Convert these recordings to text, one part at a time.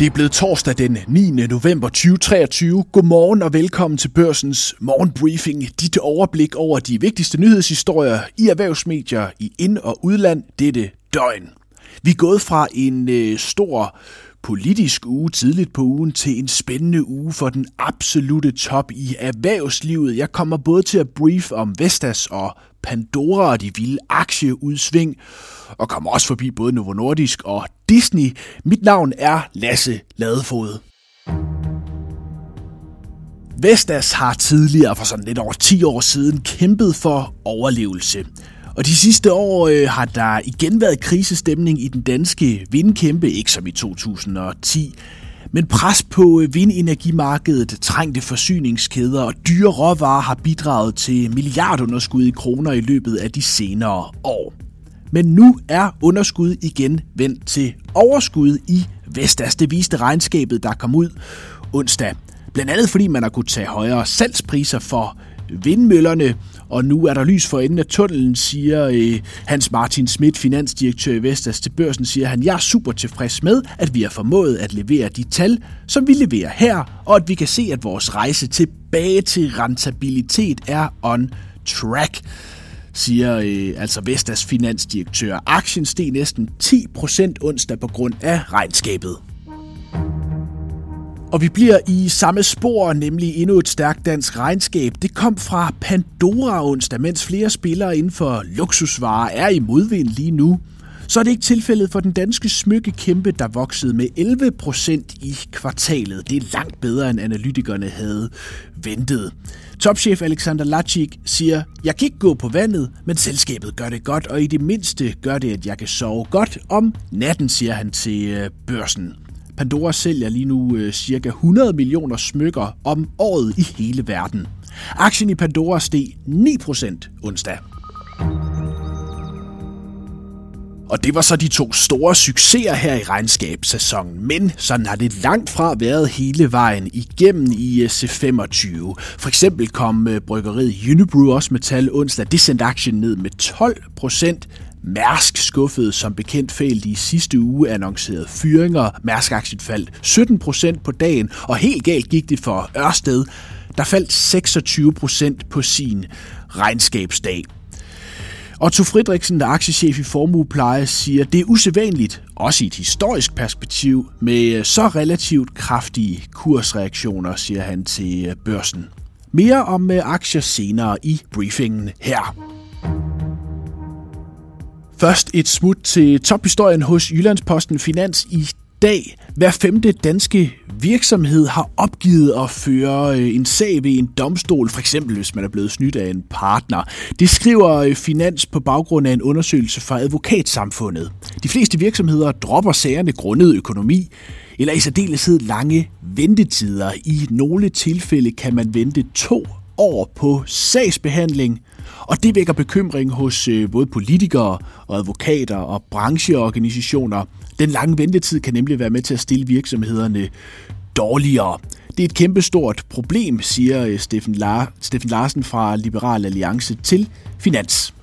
Det er blevet torsdag den 9. november 2023. Godmorgen og velkommen til Børsens morgenbriefing. Dit overblik over de vigtigste nyhedshistorier i erhvervsmedier i ind- og udland dette døgn. Vi er gået fra en øh, stor politisk uge tidligt på ugen til en spændende uge for den absolute top i erhvervslivet. Jeg kommer både til at brief om Vestas og Pandora og de vilde aktieudsving, og kommer også forbi både Novo Nordisk og Disney. Mit navn er Lasse Ladefod. Vestas har tidligere, for sådan lidt over 10 år siden, kæmpet for overlevelse. Og de sidste år øh, har der igen været krisestemning i den danske vindkæmpe, ikke som i 2010. Men pres på øh, vindenergimarkedet, trængte forsyningskæder og dyre råvarer har bidraget til milliardunderskud i kroner i løbet af de senere år. Men nu er underskud igen vendt til overskud i Vestas. Det viste regnskabet, der kom ud onsdag. Blandt andet fordi man har kunnet tage højere salgspriser for vindmøllerne, og nu er der lys for enden af tunnelen, siger øh, Hans Martin Schmidt, finansdirektør i Vestas til børsen, siger han, jeg er super tilfreds med, at vi har formået at levere de tal, som vi leverer her, og at vi kan se, at vores rejse tilbage til rentabilitet er on track siger øh, altså Vestas finansdirektør. Aktien steg næsten 10% onsdag på grund af regnskabet. Og vi bliver i samme spor, nemlig endnu et stærkt dansk regnskab. Det kom fra Pandora onsdag, mens flere spillere inden for luksusvarer er i modvind lige nu. Så er det ikke tilfældet for den danske smykkekæmpe, der voksede med 11 procent i kvartalet. Det er langt bedre, end analytikerne havde ventet. Topchef Alexander Lachik siger, jeg kan ikke gå på vandet, men selskabet gør det godt, og i det mindste gør det, at jeg kan sove godt om natten, siger han til øh, børsen. Pandora sælger lige nu øh, cirka 100 millioner smykker om året i hele verden. Aktien i Pandora steg 9% onsdag. Og det var så de to store succeser her i regnskabssæsonen, men sådan har det langt fra været hele vejen igennem i øh, C25. For eksempel kom øh, bryggeriet Unibrew også med tal onsdag. Det sendte aktien ned med 12 procent. Mærsk skuffede som bekendt fælt i sidste uge annoncerede fyringer. Mærsk-aktien faldt 17 procent på dagen, og helt galt gik det for Ørsted, der faldt 26 procent på sin regnskabsdag. Otto Fridriksen, der er aktiechef i Formuepleje, siger, det er usædvanligt, også i et historisk perspektiv, med så relativt kraftige kursreaktioner, siger han til børsen. Mere om øh, aktier senere i briefingen her. Først et smut til tophistorien hos Jyllandsposten Finans i dag. Hver femte danske virksomhed har opgivet at føre øh, en sag ved en domstol, for eksempel hvis man er blevet snydt af en partner. Det skriver øh, Finans på baggrund af en undersøgelse fra advokatsamfundet. De fleste virksomheder dropper sagerne grundet økonomi, eller i særdeleshed lange ventetider. I nogle tilfælde kan man vente to år på sagsbehandling, og det vækker bekymring hos øh, både politikere og advokater og brancheorganisationer. Den lange ventetid kan nemlig være med til at stille virksomhederne dårligere. Det er et kæmpestort problem, siger øh, Steffen, Lar- Steffen Larsen fra Liberal Alliance til Finans.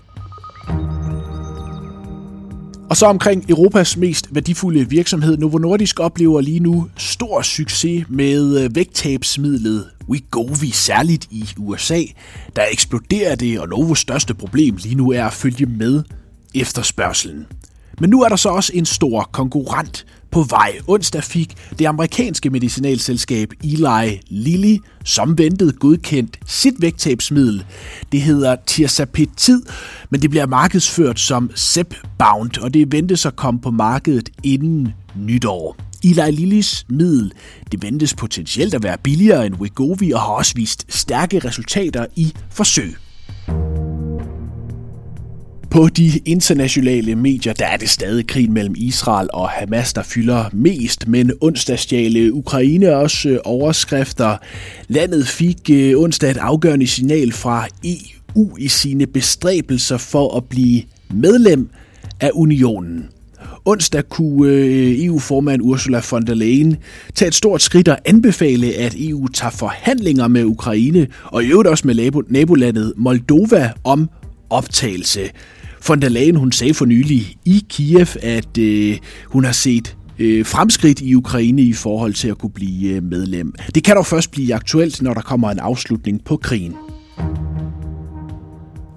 Og så omkring Europas mest værdifulde virksomhed, Novo Nordisk oplever lige nu stor succes med øh, vægttabsmidlet Wegovy, særligt i USA. Der eksploderer det, og Novos største problem lige nu er at følge med efterspørgselen. Men nu er der så også en stor konkurrent på vej. Onsdag fik det amerikanske medicinalselskab Eli Lilly som ventet godkendt sit vægttabsmiddel. Det hedder tirzepatid, men det bliver markedsført som Zepbound, og det ventes at komme på markedet inden nytår. Eli Lillys middel det ventes potentielt at være billigere end Wegovy og har også vist stærke resultater i forsøg. På de internationale medier, der er det stadig krig mellem Israel og Hamas, der fylder mest, men onsdag stjal Ukraine også øh, overskrifter. Landet fik øh, onsdag et afgørende signal fra EU i sine bestræbelser for at blive medlem af unionen. Onsdag kunne øh, EU-formand Ursula von der Leyen tage et stort skridt og anbefale, at EU tager forhandlinger med Ukraine og i øvrigt også med nabolandet Moldova om optagelse. Von der Leyen hun sagde for nylig i Kiev, at øh, hun har set øh, fremskridt i Ukraine i forhold til at kunne blive øh, medlem. Det kan dog først blive aktuelt, når der kommer en afslutning på krigen.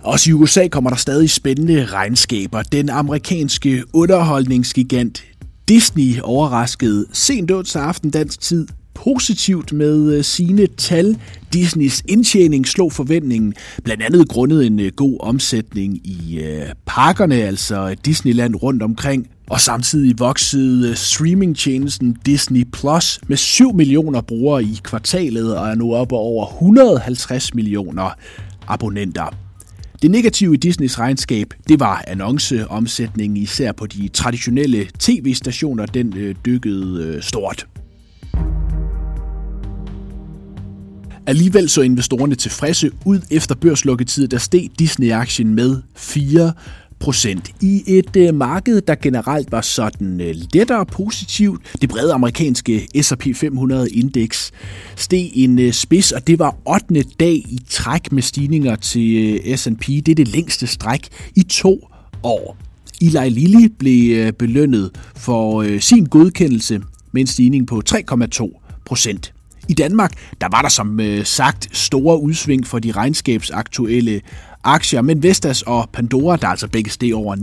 Også i USA kommer der stadig spændende regnskaber. Den amerikanske underholdningsgigant Disney overraskede sent onsdag aften dansk tid positivt med øh, sine tal. Disneys indtjening slog forventningen, blandt andet grundet en øh, god omsætning i øh, parkerne, altså Disneyland rundt omkring. Og samtidig voksede streamingtjenesten Disney Plus med 7 millioner brugere i kvartalet og er nu oppe over 150 millioner abonnenter. Det negative i Disneys regnskab, det var annonceomsætningen, især på de traditionelle tv-stationer, den øh, dykkede øh, stort. Alligevel så investorerne tilfredse ud efter børslukketid, der steg Disney-aktien med 4 procent. I et øh, marked, der generelt var sådan øh, lettere positivt. Det brede amerikanske S&P 500-indeks steg en øh, spids, og det var 8. dag i træk med stigninger til øh, S&P. Det er det længste stræk i to år. Eli Lilly blev øh, belønnet for øh, sin godkendelse med en stigning på 3,2 procent. I Danmark, der var der som øh, sagt store udsving for de regnskabsaktuelle aktier, men Vestas og Pandora, der altså begge steg over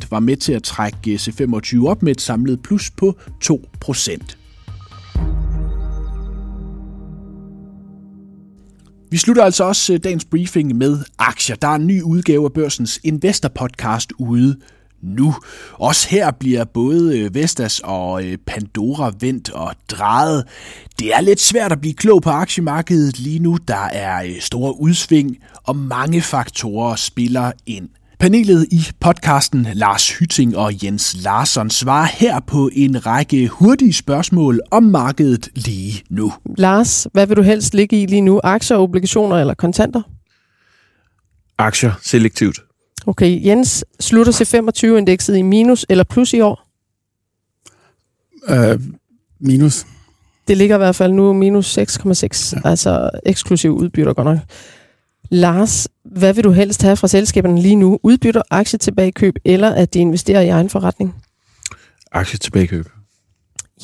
9%, var med til at trække eh, C25 op med et samlet plus på 2%. Vi slutter altså også eh, dagens briefing med aktier. Der er en ny udgave af børsens Investor Podcast ude nu. Også her bliver både øh, Vestas og øh, Pandora vendt og drejet. Det er lidt svært at blive klog på aktiemarkedet lige nu. Der er øh, store udsving, og mange faktorer spiller ind. Panelet i podcasten Lars Hytting og Jens Larsson svarer her på en række hurtige spørgsmål om markedet lige nu. Lars, hvad vil du helst ligge i lige nu? Aktier, obligationer eller kontanter? Aktier selektivt. Okay, Jens, slutter C25-indekset i minus eller plus i år? Uh, minus. Det ligger i hvert fald nu minus 6,6, ja. altså eksklusiv udbytter godt nok. Lars, hvad vil du helst have fra selskaberne lige nu? Udbytter, aktie tilbagekøb, eller at de investerer i egen forretning? Aktie tilbagekøb.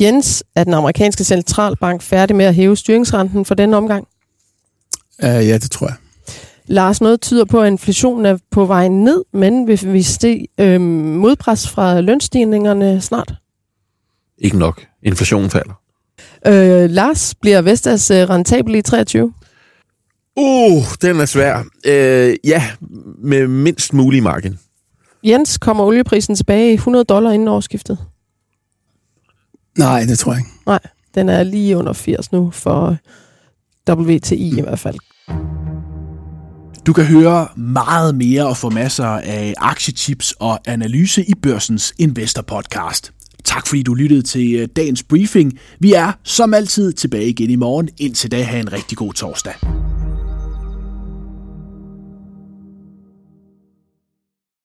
Jens, er den amerikanske centralbank færdig med at hæve styringsrenten for denne omgang? Uh, ja, det tror jeg. Lars, noget tyder på, at inflationen er på vej ned, men vil vi se øh, modpres fra lønstigningerne snart? Ikke nok. Inflationen falder. Øh, Lars, bliver Vestas øh, rentabel i 23? Uh, den er svær. Øh, ja, med mindst mulig margin. Jens, kommer olieprisen tilbage i 100 dollar inden årsskiftet? Nej, det tror jeg ikke. Nej, den er lige under 80 nu for WTI i hvert fald. Du kan høre meget mere og få masser af aktietips og analyse i Børsens Investor Podcast. Tak fordi du lyttede til øh, dagens briefing. Vi er som altid tilbage igen i morgen. Indtil da have en rigtig god torsdag.